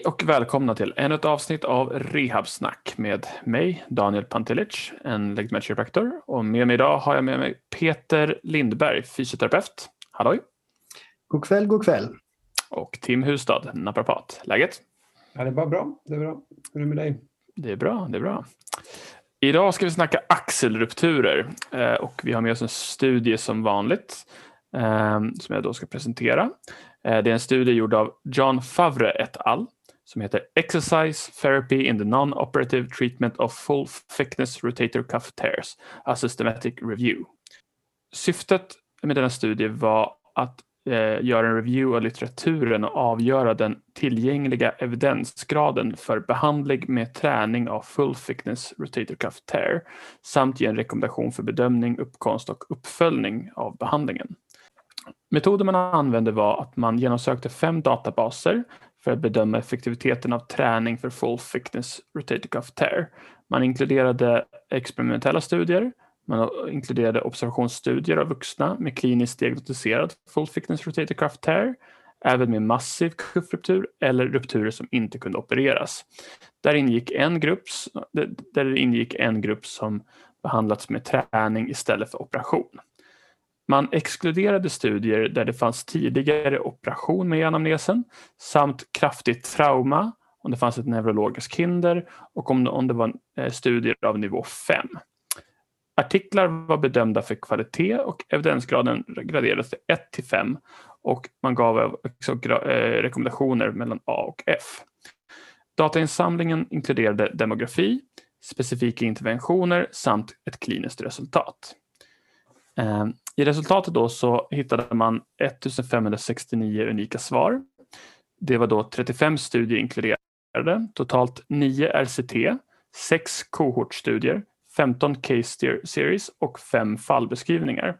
Hej och välkomna till ännu ett avsnitt av Rehabsnack med mig, Daniel Pantelic, en legitimerad. Och med mig idag har jag med mig Peter Lindberg, fysioterapeut. Halloj! God kväll, god kväll. Och Tim Hustad, naprapat. Läget? Ja, det är bara bra. Det är bra. Hur är det med dig? Det är bra, det är bra. Idag ska vi snacka axelrupturer eh, och vi har med oss en studie som vanligt eh, som jag då ska presentera. Eh, det är en studie gjord av John Favre et al som heter Exercise Therapy in the Non-Operative Treatment of Full Thickness Rotator Cuff Tears, a Systematic Review. Syftet med denna studie var att eh, göra en review av litteraturen och avgöra den tillgängliga evidensgraden för behandling med träning av full thickness rotator cuff tear samt ge en rekommendation för bedömning, uppkomst och uppföljning av behandlingen. Metoden man använde var att man genomsökte fem databaser för att bedöma effektiviteten av träning för full thickness rotator cuff tear. Man inkluderade experimentella studier, man inkluderade observationsstudier av vuxna med kliniskt diagnostiserad full thickness rotator cuff tear, även med massiv kuffruptur eller rupturer som inte kunde opereras. Där ingick en grupp, där ingick en grupp som behandlats med träning istället för operation. Man exkluderade studier där det fanns tidigare operation med anamnesen samt kraftigt trauma om det fanns ett neurologiskt hinder och om, om det var eh, studier av nivå 5. Artiklar var bedömda för kvalitet och evidensgraden graderades till 1 till 5 och man gav också eh, rekommendationer mellan A och F. Datainsamlingen inkluderade demografi, specifika interventioner samt ett kliniskt resultat. Eh, I resultatet då så hittade man 1569 unika svar. Det var då 35 studier inkluderade, totalt 9 RCT, 6 kohortstudier, 15 case series och 5 fallbeskrivningar.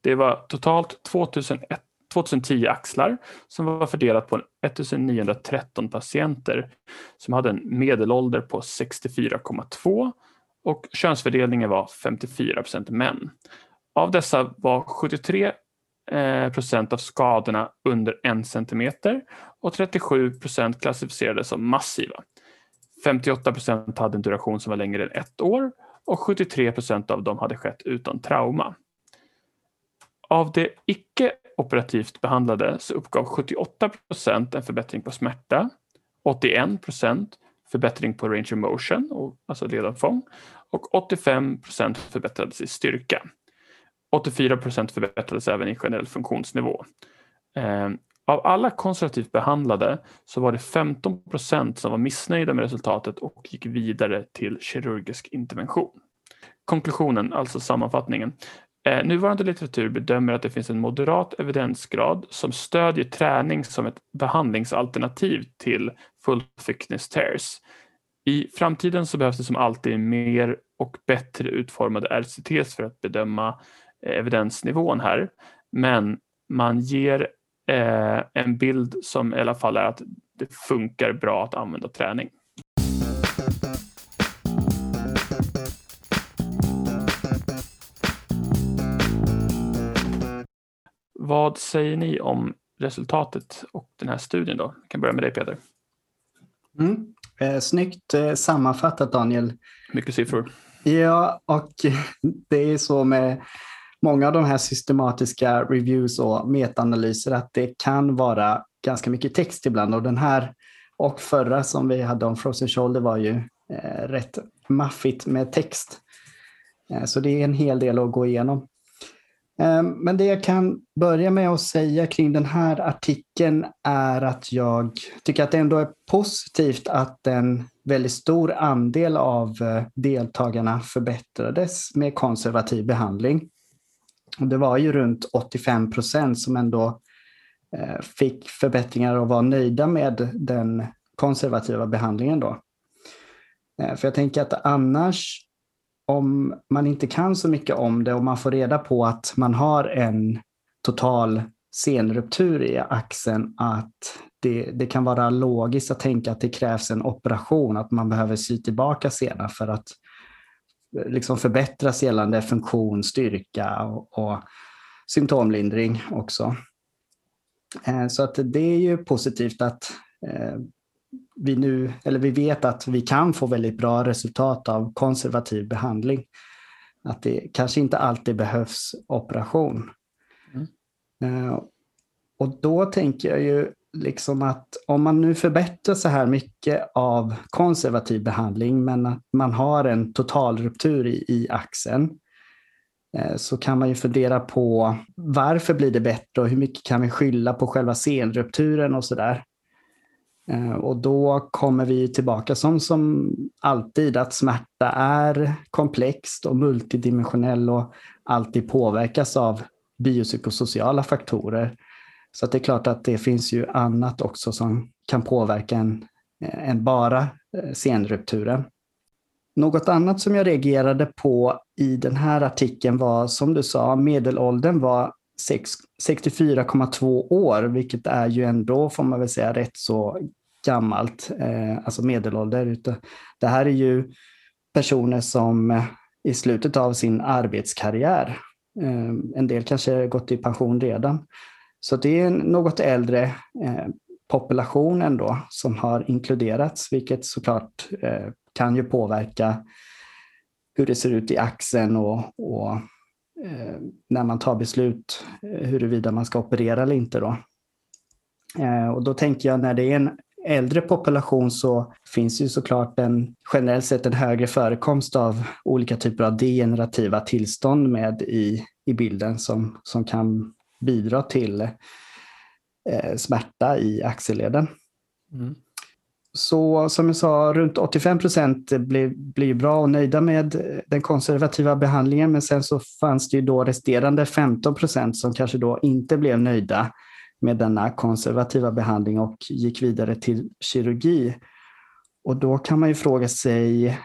Det var totalt 2001, 2010 axlar som var fördelat på 1913 patienter som hade en medelålder på 64,2 och könsfördelningen var 54% män. Av dessa var 73 eh, procent av skadorna under en centimeter och 37 procent klassificerades som massiva. 58 procent hade en duration som var längre än ett år och 73 procent av dem hade skett utan trauma. Av de icke operativt behandlade så uppgav 78 procent en förbättring på smärta, 81 procent förbättring på range of motion, alltså ledavfång och 85 procent förbättrades i styrka. 84 procent förbättrades även i generell funktionsnivå. Eh, av alla konservativt behandlade så var det 15 procent som var missnöjda med resultatet och gick vidare till kirurgisk intervention. Konklusionen, alltså sammanfattningen. Eh, nuvarande litteratur bedömer att det finns en moderat evidensgrad som stödjer träning som ett behandlingsalternativ till full thickness tears. I framtiden så behövs det som alltid mer och bättre utformade RCTs för att bedöma evidensnivån här. Men man ger eh, en bild som i alla fall är att det funkar bra att använda träning. Vad säger ni om resultatet och den här studien då? Jag kan börja med dig Peter. Mm. Eh, snyggt eh, sammanfattat Daniel. Mycket siffror. Ja, och det är så med många av de här systematiska reviews och metaanalyser att det kan vara ganska mycket text ibland och den här och förra som vi hade om Frozen Shoulder var ju eh, rätt maffigt med text. Eh, så det är en hel del att gå igenom. Eh, men det jag kan börja med att säga kring den här artikeln är att jag tycker att det ändå är positivt att en väldigt stor andel av eh, deltagarna förbättrades med konservativ behandling. Och det var ju runt 85 procent som ändå eh, fick förbättringar och var nöjda med den konservativa behandlingen. Då. Eh, för jag tänker att annars, om man inte kan så mycket om det och man får reda på att man har en total senruptur i axeln, att det, det kan vara logiskt att tänka att det krävs en operation, att man behöver sy tillbaka senan för att liksom förbättras gällande funktion, styrka och, och symptomlindring också. Eh, så att det är ju positivt att eh, vi nu, eller vi vet att vi kan få väldigt bra resultat av konservativ behandling. Att det kanske inte alltid behövs operation. Mm. Och då tänker jag ju liksom att om man nu förbättrar så här mycket av konservativ behandling men att man har en totalruptur i, i axeln eh, så kan man ju fundera på varför blir det bättre och hur mycket kan vi skylla på själva senrupturen och sådär. Eh, och då kommer vi tillbaka som, som alltid att smärta är komplext och multidimensionell och alltid påverkas av biopsykosociala faktorer. Så det är klart att det finns ju annat också som kan påverka en, eh, än bara eh, senrupturen. Något annat som jag reagerade på i den här artikeln var, som du sa, medelåldern var 64,2 år, vilket är ju ändå, får man väl säga, rätt så gammalt, eh, alltså medelålder. Det här är ju personer som i slutet av sin arbetskarriär, en del kanske gått i pension redan, så det är en något äldre eh, population ändå som har inkluderats, vilket såklart eh, kan ju påverka hur det ser ut i axeln och, och eh, när man tar beslut eh, huruvida man ska operera eller inte. Då. Eh, och då tänker jag när det är en äldre population så finns ju såklart en generellt sett en högre förekomst av olika typer av degenerativa tillstånd med i, i bilden som, som kan bidra till eh, smärta i axelleden. Mm. Så som jag sa, runt 85 procent blir, blir bra och nöjda med den konservativa behandlingen, men sen så fanns det ju då resterande 15 procent som kanske då inte blev nöjda med denna konservativa behandling och gick vidare till kirurgi. Och då kan man ju fråga sig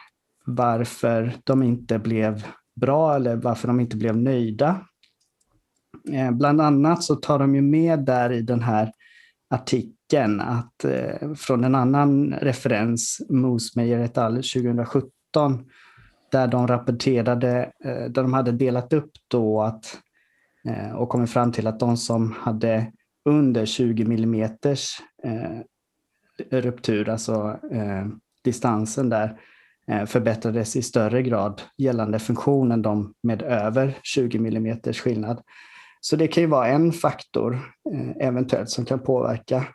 varför de inte blev bra eller varför de inte blev nöjda Eh, bland annat så tar de ju med där i den här artikeln att eh, från en annan referens, Moosmeyer et al. 2017, där de rapporterade, eh, där de hade delat upp då att eh, och kommit fram till att de som hade under 20 millimeters eh, ruptur, alltså eh, distansen där, förbättrades i större grad gällande funktionen de med över 20 millimeters skillnad. Så det kan ju vara en faktor eh, eventuellt som kan påverka.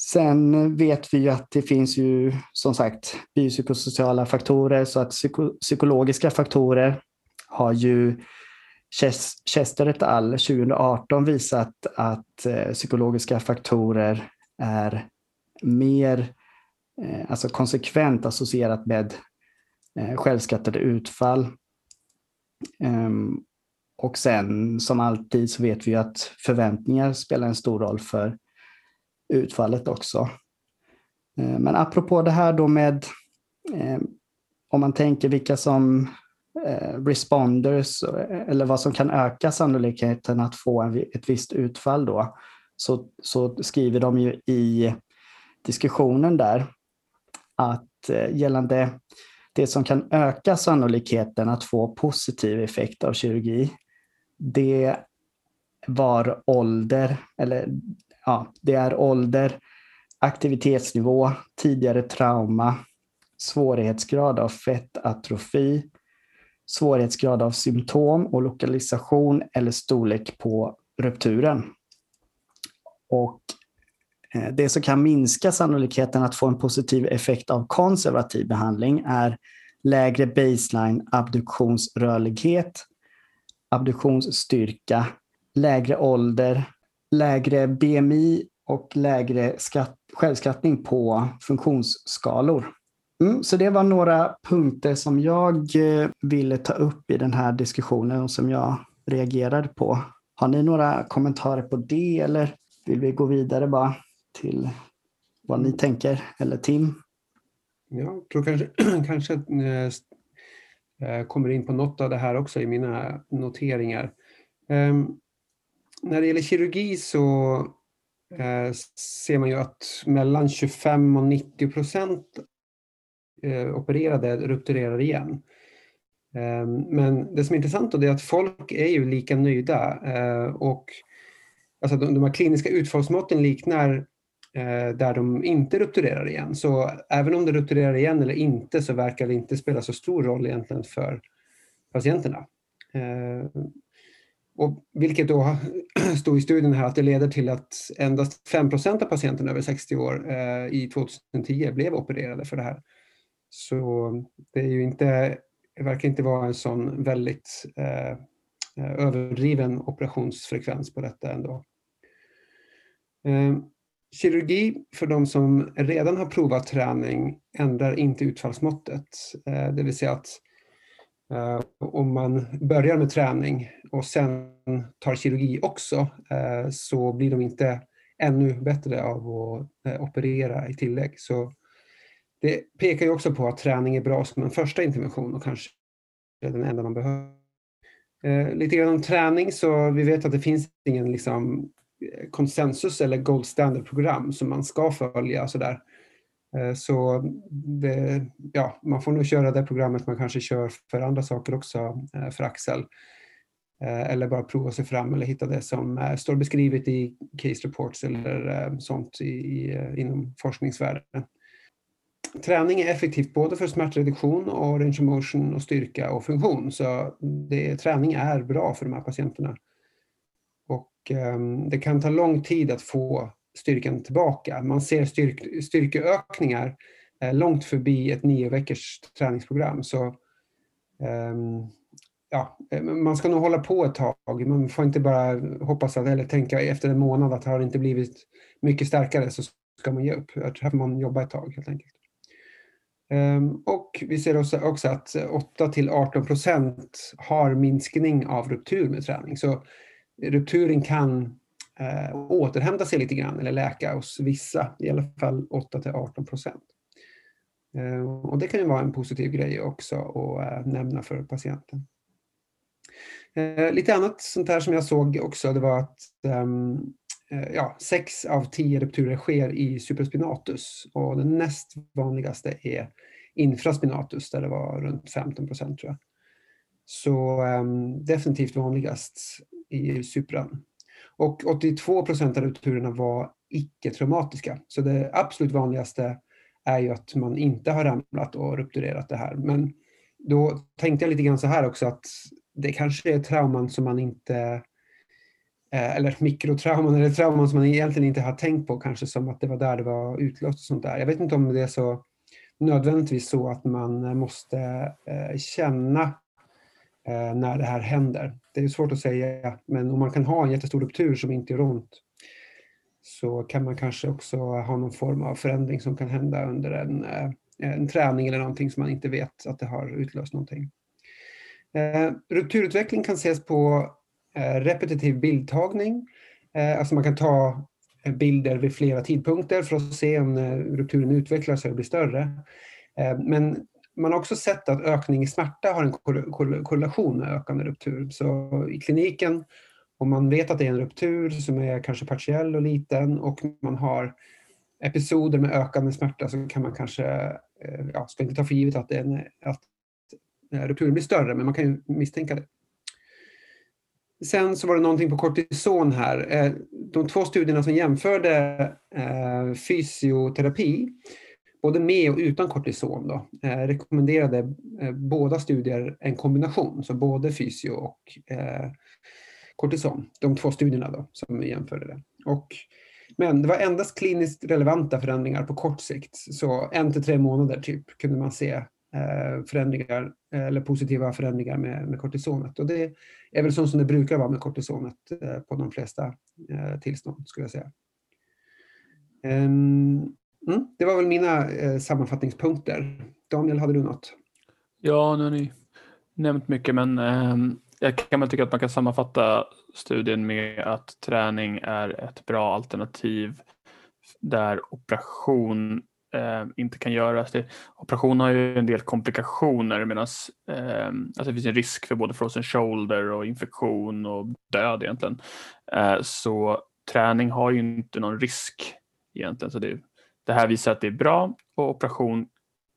Sen vet vi ju att det finns ju som sagt biopsykosociala faktorer så att psyko psykologiska faktorer har ju Chester et al. 2018 visat att eh, psykologiska faktorer är mer eh, alltså konsekvent associerat med eh, självskattade utfall. Ehm, och sen som alltid så vet vi att förväntningar spelar en stor roll för utfallet också. Eh, men apropå det här då med eh, om man tänker vilka som eh, responders eller vad som kan öka sannolikheten att få ett visst utfall då, så, så skriver de ju i diskussionen där att gällande det som kan öka sannolikheten att få positiv effekt av kirurgi, det var ålder, eller ja, det är ålder, aktivitetsnivå, tidigare trauma, svårighetsgrad av fettatrofi, svårighetsgrad av symptom och lokalisation eller storlek på rupturen. Och eh, det som kan minska sannolikheten att få en positiv effekt av konservativ behandling är lägre baseline abduktionsrörlighet, abduktionsstyrka, lägre ålder, lägre BMI och lägre skatt, självskattning på funktionsskalor. Mm, så det var några punkter som jag eh, ville ta upp i den här diskussionen och som jag reagerade på. Har ni några kommentarer på det eller vill vi gå vidare bara till vad ni tänker? Eller Tim? Jag tror kanske, kanske eh, jag kommer in på något av det här också i mina noteringar. Ehm, när det gäller kirurgi så eh, ser man ju att mellan 25 och 90 procent eh, opererade rupturerar igen. Ehm, men det som är intressant då är att folk är ju lika nöjda och alltså de, de här kliniska utfallsmåtten liknar Eh, där de inte rupturerar igen. Så även om det rupturerar igen eller inte så verkar det inte spela så stor roll egentligen för patienterna. Eh, och vilket då stod i studien här att det leder till att endast 5% av patienterna över 60 år eh, i 2010 blev opererade för det här. Så det är ju inte, det verkar inte vara en sån väldigt eh, eh överdriven operationsfrekvens på detta ändå. Eh, kirurgi för de som redan har provat träning ändrar inte utfallsmåttet. Eh, det vill säga att eh, om man börjar med träning och sen tar kirurgi också eh, så blir de inte ännu bättre av att operera i tillägg. Så det pekar ju också på att träning är bra som en första intervention och kanske den enda man behöver. Lite grann om träning så vi vet att det finns ingen liksom, konsensus eller gold standard program som man ska följa. Så, där. Eh, så det, ja, man får nog köra det programmet man kanske kör för andra saker också eh, för Axel. Eh, eller bara prova sig fram eller hitta det som står beskrivet i case reports eller sånt i, inom forskningsvärlden. Träning är effektivt både för smärtreduktion och range of motion och styrka och funktion. Så det, träning är bra för de här patienterna. Och ehm, det kan ta lång tid att få styrkan tillbaka. Man ser styrk, styrkeökningar eh, långt förbi ett nio veckors träningsprogram. Så, ehm, ja, eh, man ska nog hålla på ett tag. Man får inte bara hoppas att, eller tänka efter en månad att har det inte blivit mycket starkare så ska man ge upp. Här får man jobba ett tag helt enkelt. Ehm, och vi ser också, också att 8 till 18 procent har minskning av ruptur med träning. Så rupturen kan eh, återhämta sig lite grann eller läka hos vissa, i alla fall 8 till 18 procent. Eh, och det kan ju vara en positiv grej också att eh, nämna för patienten. Eh, lite annat sånt här som jag såg också det var att ehm, eh, ja, 6 av 10 rupturer sker i supraspinatus och den näst vanligaste är infraspinatus där det var runt 15 procent tror jag. Så um, definitivt vanligast i supran. Och 82 procent av rupturerna var icke-traumatiska. Så det absolut vanligaste är ju att man inte har ramlat och rupturerat det här. Men då tänkte jag lite grann så här också att det kanske är trauman som man inte eh, eller mikrotrauman eller trauman som man egentligen inte har tänkt på kanske som att det var där det var utlöst och sånt där. Jag vet inte om det är så nödvändigtvis så att man måste eh, känna Eh, när det här händer. Det är svårt att säga, men om man kan ha en jättestor ruptur som inte gör ont så kan man kanske också ha någon form av förändring som kan hända under en, eh, en träning eller någonting som man inte vet att det har utlöst någonting. Eh, rupturutveckling kan ses på repetitiv bildtagning. Alltså man kan ta bilder vid flera tidpunkter för att se om rupturen utvecklas eller blir större. Men man har också sett att ökning i smärta har en korrelation med ökande ruptur. Så i kliniken, om man vet att det är en ruptur som är kanske partiell och liten och man har episoder med ökande smärta så kan man kanske, eh, ja, ska inte ta för givet att, det är en, att eh, rupturen blir större, men man kan ju misstänka det. Sen så var det någonting på kortison här. Eh, de två studierna som jämförde fysioterapi både med och utan kortison då, eh, rekommenderade eh, båda studier en kombination, så både fysio och eh, kortison. De två studierna då, som jämförde det. Och, men det var endast kliniskt relevanta förändringar på kort sikt. Så en till tre månader typ kunde man se förändringar eller positiva förändringar med, med kortisonet. Och det är väl så som det brukar vara med kortisonet på de flesta tillstånd skulle jag säga. Um, Mm, det var väl mina eh, sammanfattningspunkter. Daniel, hade du något? Ja, nu har ni nämnt mycket, men eh, jag kan väl tycka att man kan sammanfatta studien med att träning är ett bra alternativ där operation eh, inte kan göras. Det, operation har ju en del komplikationer medan eh, alltså det finns en risk för både frozen shoulder och infektion och död egentligen. Eh, så träning har ju inte någon risk egentligen. Så det, det här visar att det är bra och operation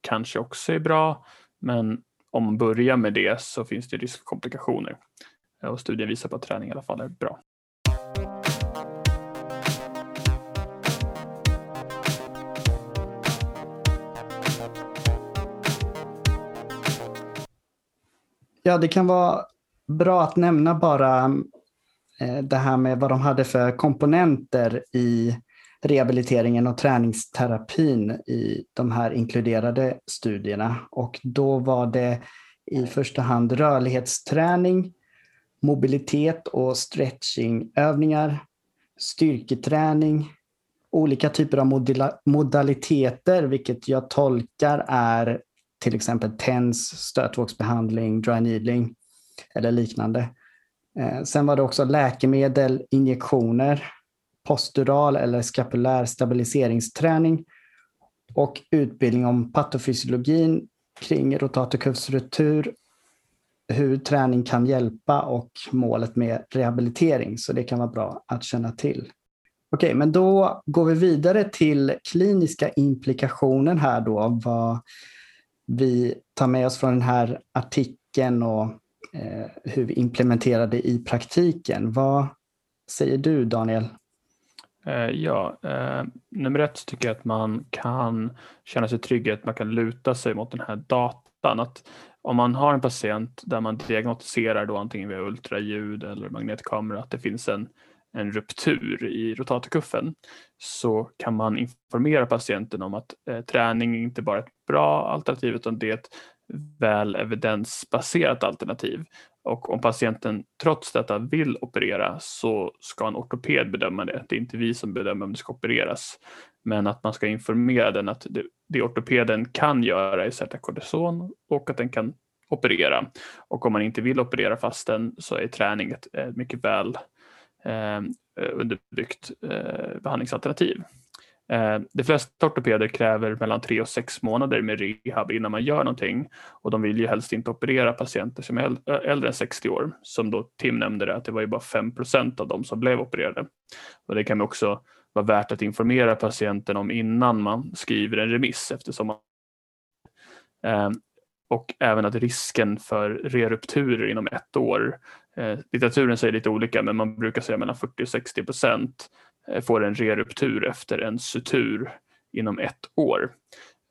kanske också är bra, men om man börjar med det så finns det risk för komplikationer. Och studien visar på att träning i alla fall är bra. Ja, det kan vara bra att nämna bara eh, det här med vad de hade för komponenter i rehabiliteringen och träningsterapin i de här inkluderade studierna. Och då var det i första hand rörlighetsträning, mobilitet och stretchingövningar, styrketräning, olika typer av modaliteter, vilket jag tolkar är till exempel TENS, stötvågsbehandling, dry needling eller liknande. Eh, sen var det också läkemedel, injektioner, postural eller skapulär stabiliseringsträning och utbildning om patofysiologin kring rotatorkuffsruptur, hur träning kan hjälpa och målet med rehabilitering. Så det kan vara bra att känna till. Okej, men då går vi vidare till kliniska implikationen här då. Vad vi tar med oss från den här artikeln och eh, hur vi implementerar det i praktiken. Vad säger du Daniel? Eh, ja, eh, nummer ett tycker jag att man kan känna sig trygg i att man kan luta sig mot den här datan. Att om man har en patient där man diagnostiserar då antingen via ultraljud eller magnetkamera att det finns en, en ruptur i rotatorkuffen så kan man informera patienten om att eh, träning inte bara är ett bra alternativ utan det är ett väl evidensbaserat alternativ och om patienten trots detta vill operera så ska en ortoped bedöma det. Det är inte vi som bedömer om det ska opereras. Men att man ska informera den att det, det ortopeden kan göra är sätta kortison och att den kan operera. Och om man inte vill operera fast den så är träning ett, ett mycket väl eh, underbyggt eh, behandlingsalternativ. Eh, de flesta ortopeder kräver mellan tre och sex månader med rehab innan man gör någonting och de vill ju helst inte operera patienter som är eh, äldre än 60 år. Som då Tim nämnde det, att det var ju bara 5% av dem som blev opererade. Och det kan också vara värt att informera patienten om innan man skriver en remiss eftersom man eh, och även att risken för rerupturer inom ett år, eh, litteraturen säger lite olika men man brukar säga mellan 40 och 60 procent Eh, Eh, får en reruptur efter en sutur inom ett år.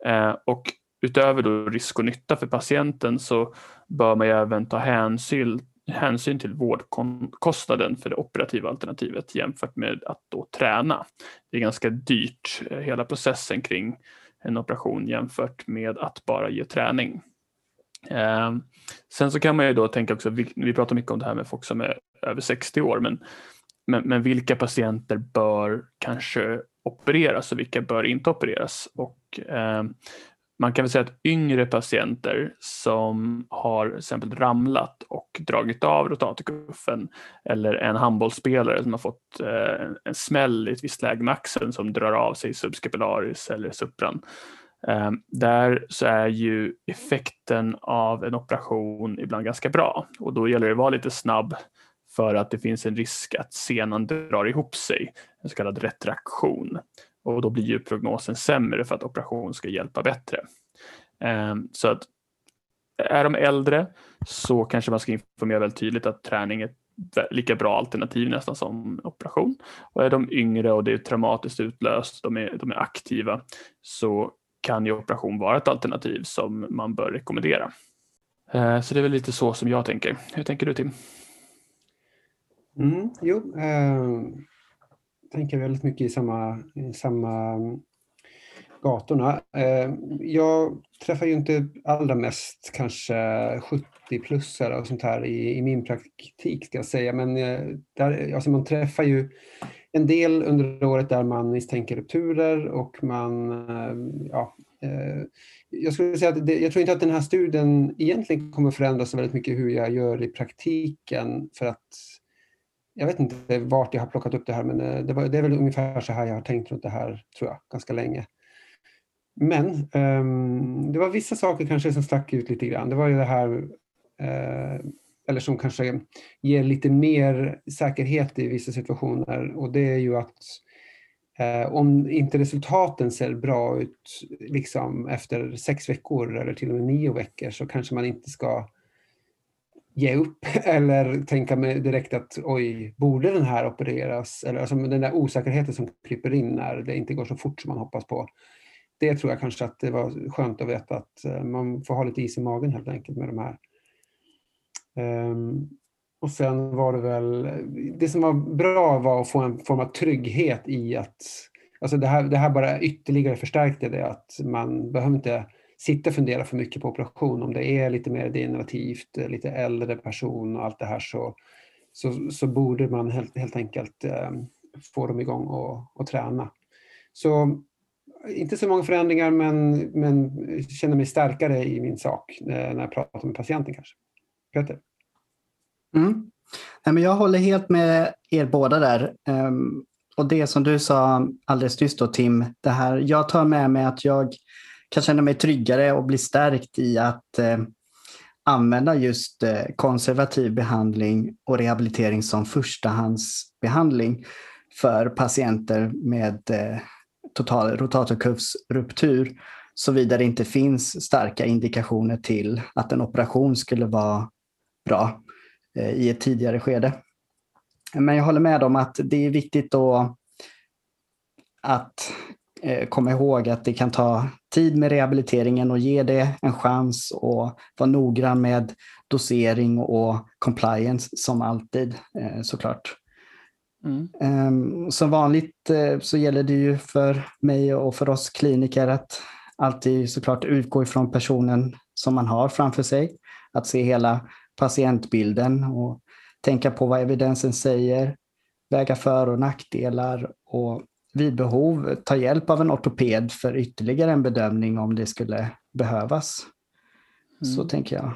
Eh, och utöver då risk och nytta för patienten så bör man även ta hänsyn, hänsyn till vårdkostnaden för det operativa alternativet jämfört med att då träna. Det är ganska dyrt, eh, hela processen kring en operation jämfört med att bara ge träning. sen så kan man ju då tänka också, vi pratar mycket om det här med folk som är över 60 år, men men, men vilka patienter bör kanske opereras och vilka bör inte opereras? Och, eh, man kan väl säga att yngre patienter som har till exempel ramlat och dragit av rotatorkuffen eller en handbollsspelare som har fått eh, en smäll i ett visst läge med axeln som drar av sig subscapularis eller supran. Eh, där så är ju effekten av en operation ibland ganska bra och då gäller det att vara lite snabb för att det finns en risk att senan drar ihop sig, en så kallad retraktion. Och då blir ju prognosen sämre för att operation ska hjälpa bättre. Ehm, så att är de äldre så kanske man ska informera väldigt tydligt att träning är ett lika bra alternativ nästan som operation. Och är de yngre och det är traumatiskt utlöst, de är, de är aktiva, så kan ju operation vara ett alternativ som man bör rekommendera. Ehm, så det är väl lite så som jag tänker. Hur tänker du Tim? Mm, jo, eh, tänker väldigt mycket i samma, i samma mm, gatorna. Eh, jag träffar ju inte allra mest kanske 70-plussare och sånt här i, i, min praktik ska jag säga, men eh, där, alltså man träffar ju en del under året där man misstänker rupturer och man, ehm, eh, ja, jag skulle säga att det, jag tror inte att den här studien egentligen kommer förändra så väldigt mycket hur jag gör i praktiken för att jag vet inte vart jag har plockat upp det här men eh, det, var, det är väl ungefär så här jag har tänkt runt det här tror jag ganska länge. Men um, det var vissa saker kanske som stack ut lite grann. Det var ju det här, uh, eller som kanske ger lite mer säkerhet i vissa situationer och det är ju att uh, om inte resultaten ser bra ut liksom efter sex veckor eller till och med nio veckor så kanske man inte ska ge upp eller tänka mig direkt att oj, borde den här opereras? Eller alltså den där osäkerheten som kryper in när det inte går så fort som man hoppas på. Det tror jag kanske att det var skönt att veta att eh, man får ha lite is i magen helt enkelt med de här Um, och sen var det väl, det som var bra var att få en form av trygghet i att, alltså det här, det här bara ytterligare förstärkte det, att man behöver inte sitta och fundera för mycket på operation. Om det är lite mer degenerativt, eh, lite äldre person och allt det här så, så, så borde man helt, helt enkelt eh, få dem igång och, och träna. Så inte så många förändringar men, men känner mig starkare i min sak eh, när jag pratar med patienten kanske. Peter? Mm. Nej, men jag håller helt med er båda där. Um, och det som du sa alldeles nyss då Tim, det här, jag tar med mig att jag kan känna mig tryggare och bli stärkt i att eh, använda just eh, konservativ behandling och rehabilitering som förstahandsbehandling för patienter med eh, total rotatorkuffsruptur såvida det inte finns starka indikationer till att en operation skulle vara bra eh, i ett tidigare skede. Men jag håller med om att det är viktigt då att komma ihåg att det kan ta tid med rehabiliteringen och ge det en chans och vara noggrann med dosering och compliance som alltid eh, såklart. Mm. Ehm, som vanligt så gäller det ju för mig och för oss kliniker att alltid såklart utgå ifrån personen som man har framför sig. Att se hela patientbilden och tänka på vad evidensen säger, väga för och nackdelar och vid behov ta hjälp av en ortoped för ytterligare en bedömning om det skulle behövas. Mm. Så tänker jag.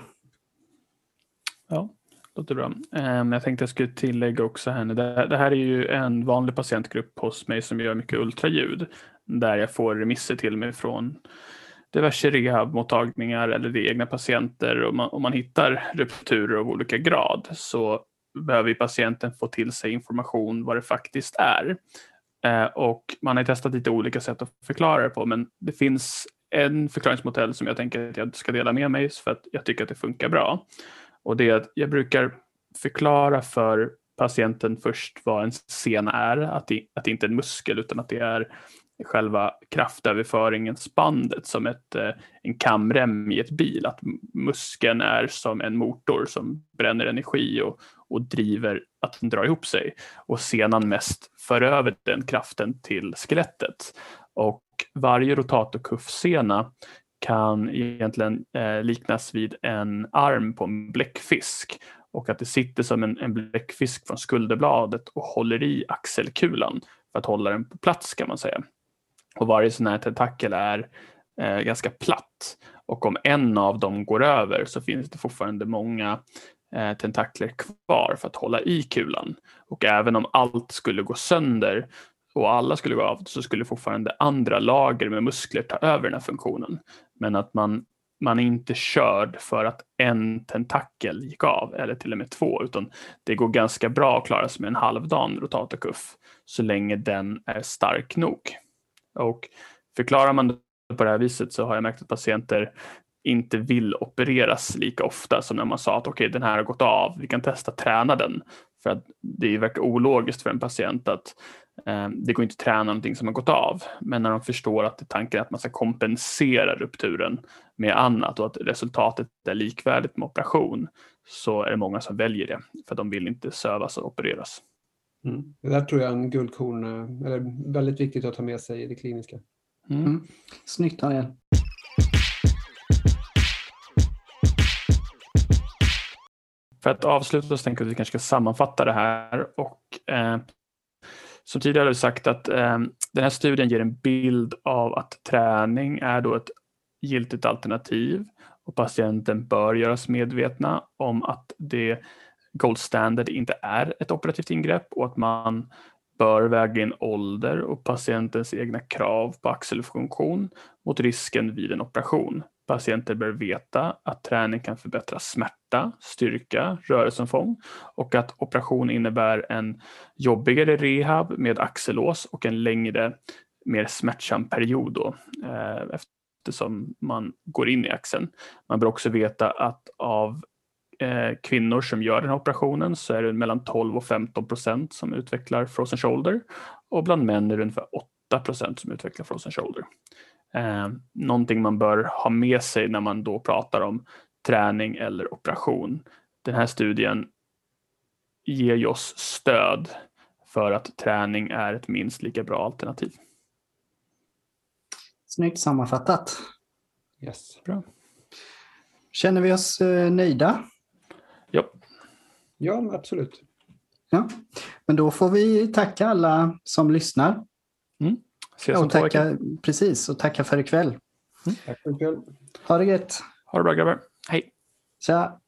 Ja, låter bra. Ehm, jag tänkte jag skulle tillägga också här, det här är ju en vanlig patientgrupp hos mig som gör mycket ultraljud där jag får remisser till mig från diverse rehabmottagningar eller det egna patienter och man, om man hittar rupturer av olika grad så behöver patienten få till sig information vad det faktiskt är. Eh, och man har testat lite olika sätt att förklara det på men det finns en förklaringsmodell som jag tänker att jag ska dela med mig för att jag tycker att det funkar bra. Och det är att jag brukar förklara för patienten först vad en sena är, att det, att det inte är en muskel utan att det är själva kraftöverföringen, spandet som ett, eh, en kamrem i ett bil. Att muskeln är som en motor som bränner energi och, och driver att den drar ihop sig. Och senan mest för över den kraften till skelettet. Och varje rotatorkuffsena kan egentligen eh, liknas vid en arm på en bläckfisk och att det sitter som en, en bläckfisk från skulderbladet och håller i axelkulan för att hålla den på plats kan man säga. Och varje sån här tentakel är eh, ganska platt. Och om en av dem går över så finns det fortfarande många Eh, tentakler kvar för att hålla i kulan. Och även om allt skulle gå sönder och alla skulle gå av så skulle fortfarande andra lager med muskler ta över den här funktionen. Men att man, man är inte körd för att en tentakel gick av eller till och med två utan det går ganska bra att klara sig med en halvdan rotatorkuff så länge den är stark nog. Och förklarar man det på det här viset så har jag märkt att patienter inte vill opereras lika ofta som när man sa att okej, okay, den här har gått av, vi kan testa träna den. För att det verkar ologiskt för en patient att eh, det går inte att träna någonting som har gått av. Men när de förstår att tanken är att man ska kompensera rupturen med annat och att resultatet är likvärdigt med operation så är det många som väljer det för de vill inte sövas och opereras. Mm. Det där tror jag är en guldkorn, eh, eller väldigt viktigt att ta med sig i det kliniska. Mm. mm. Snyggt Daniel. För att avsluta så tänker jag att vi kanske ska sammanfatta det här. Och, eh, som tidigare har vi sagt att eh, den här studien ger en bild av att träning är då ett giltigt alternativ och patienten bör göras medvetna om att det gold standard inte är ett operativt ingrepp och att man bör väga in ålder och patientens egna krav på axelfunktion mot risken vid en operation. Patienter bör veta att träning kan förbättra smärta, styrka, rörelseomfång och att operation innebär en jobbigare rehab med axellås och en längre, mer smärtsam period då, eh, eftersom man går in i axeln. Man bör också veta att av eh, kvinnor som gör den här operationen så är det mellan 12 och 15 procent som utvecklar frozen shoulder och bland män är det ungefär 8 procent som utvecklar frozen shoulder. Eh, någonting man bör ha med sig när man då pratar om träning eller operation den här studien ger ju oss stöd för att träning är ett minst lika bra alternativ. Snyggt sammanfattat. Yes. Bra. Känner vi oss eh, nöjda? Ja, Ja, absolut. Ja. Men då får vi tacka alla som lyssnar. Ses och två veckor. tacka, precis, och tacka för ikväll. Tack för ikväll. Ha det gött. Ha det bra grabbar. Hej! Tja!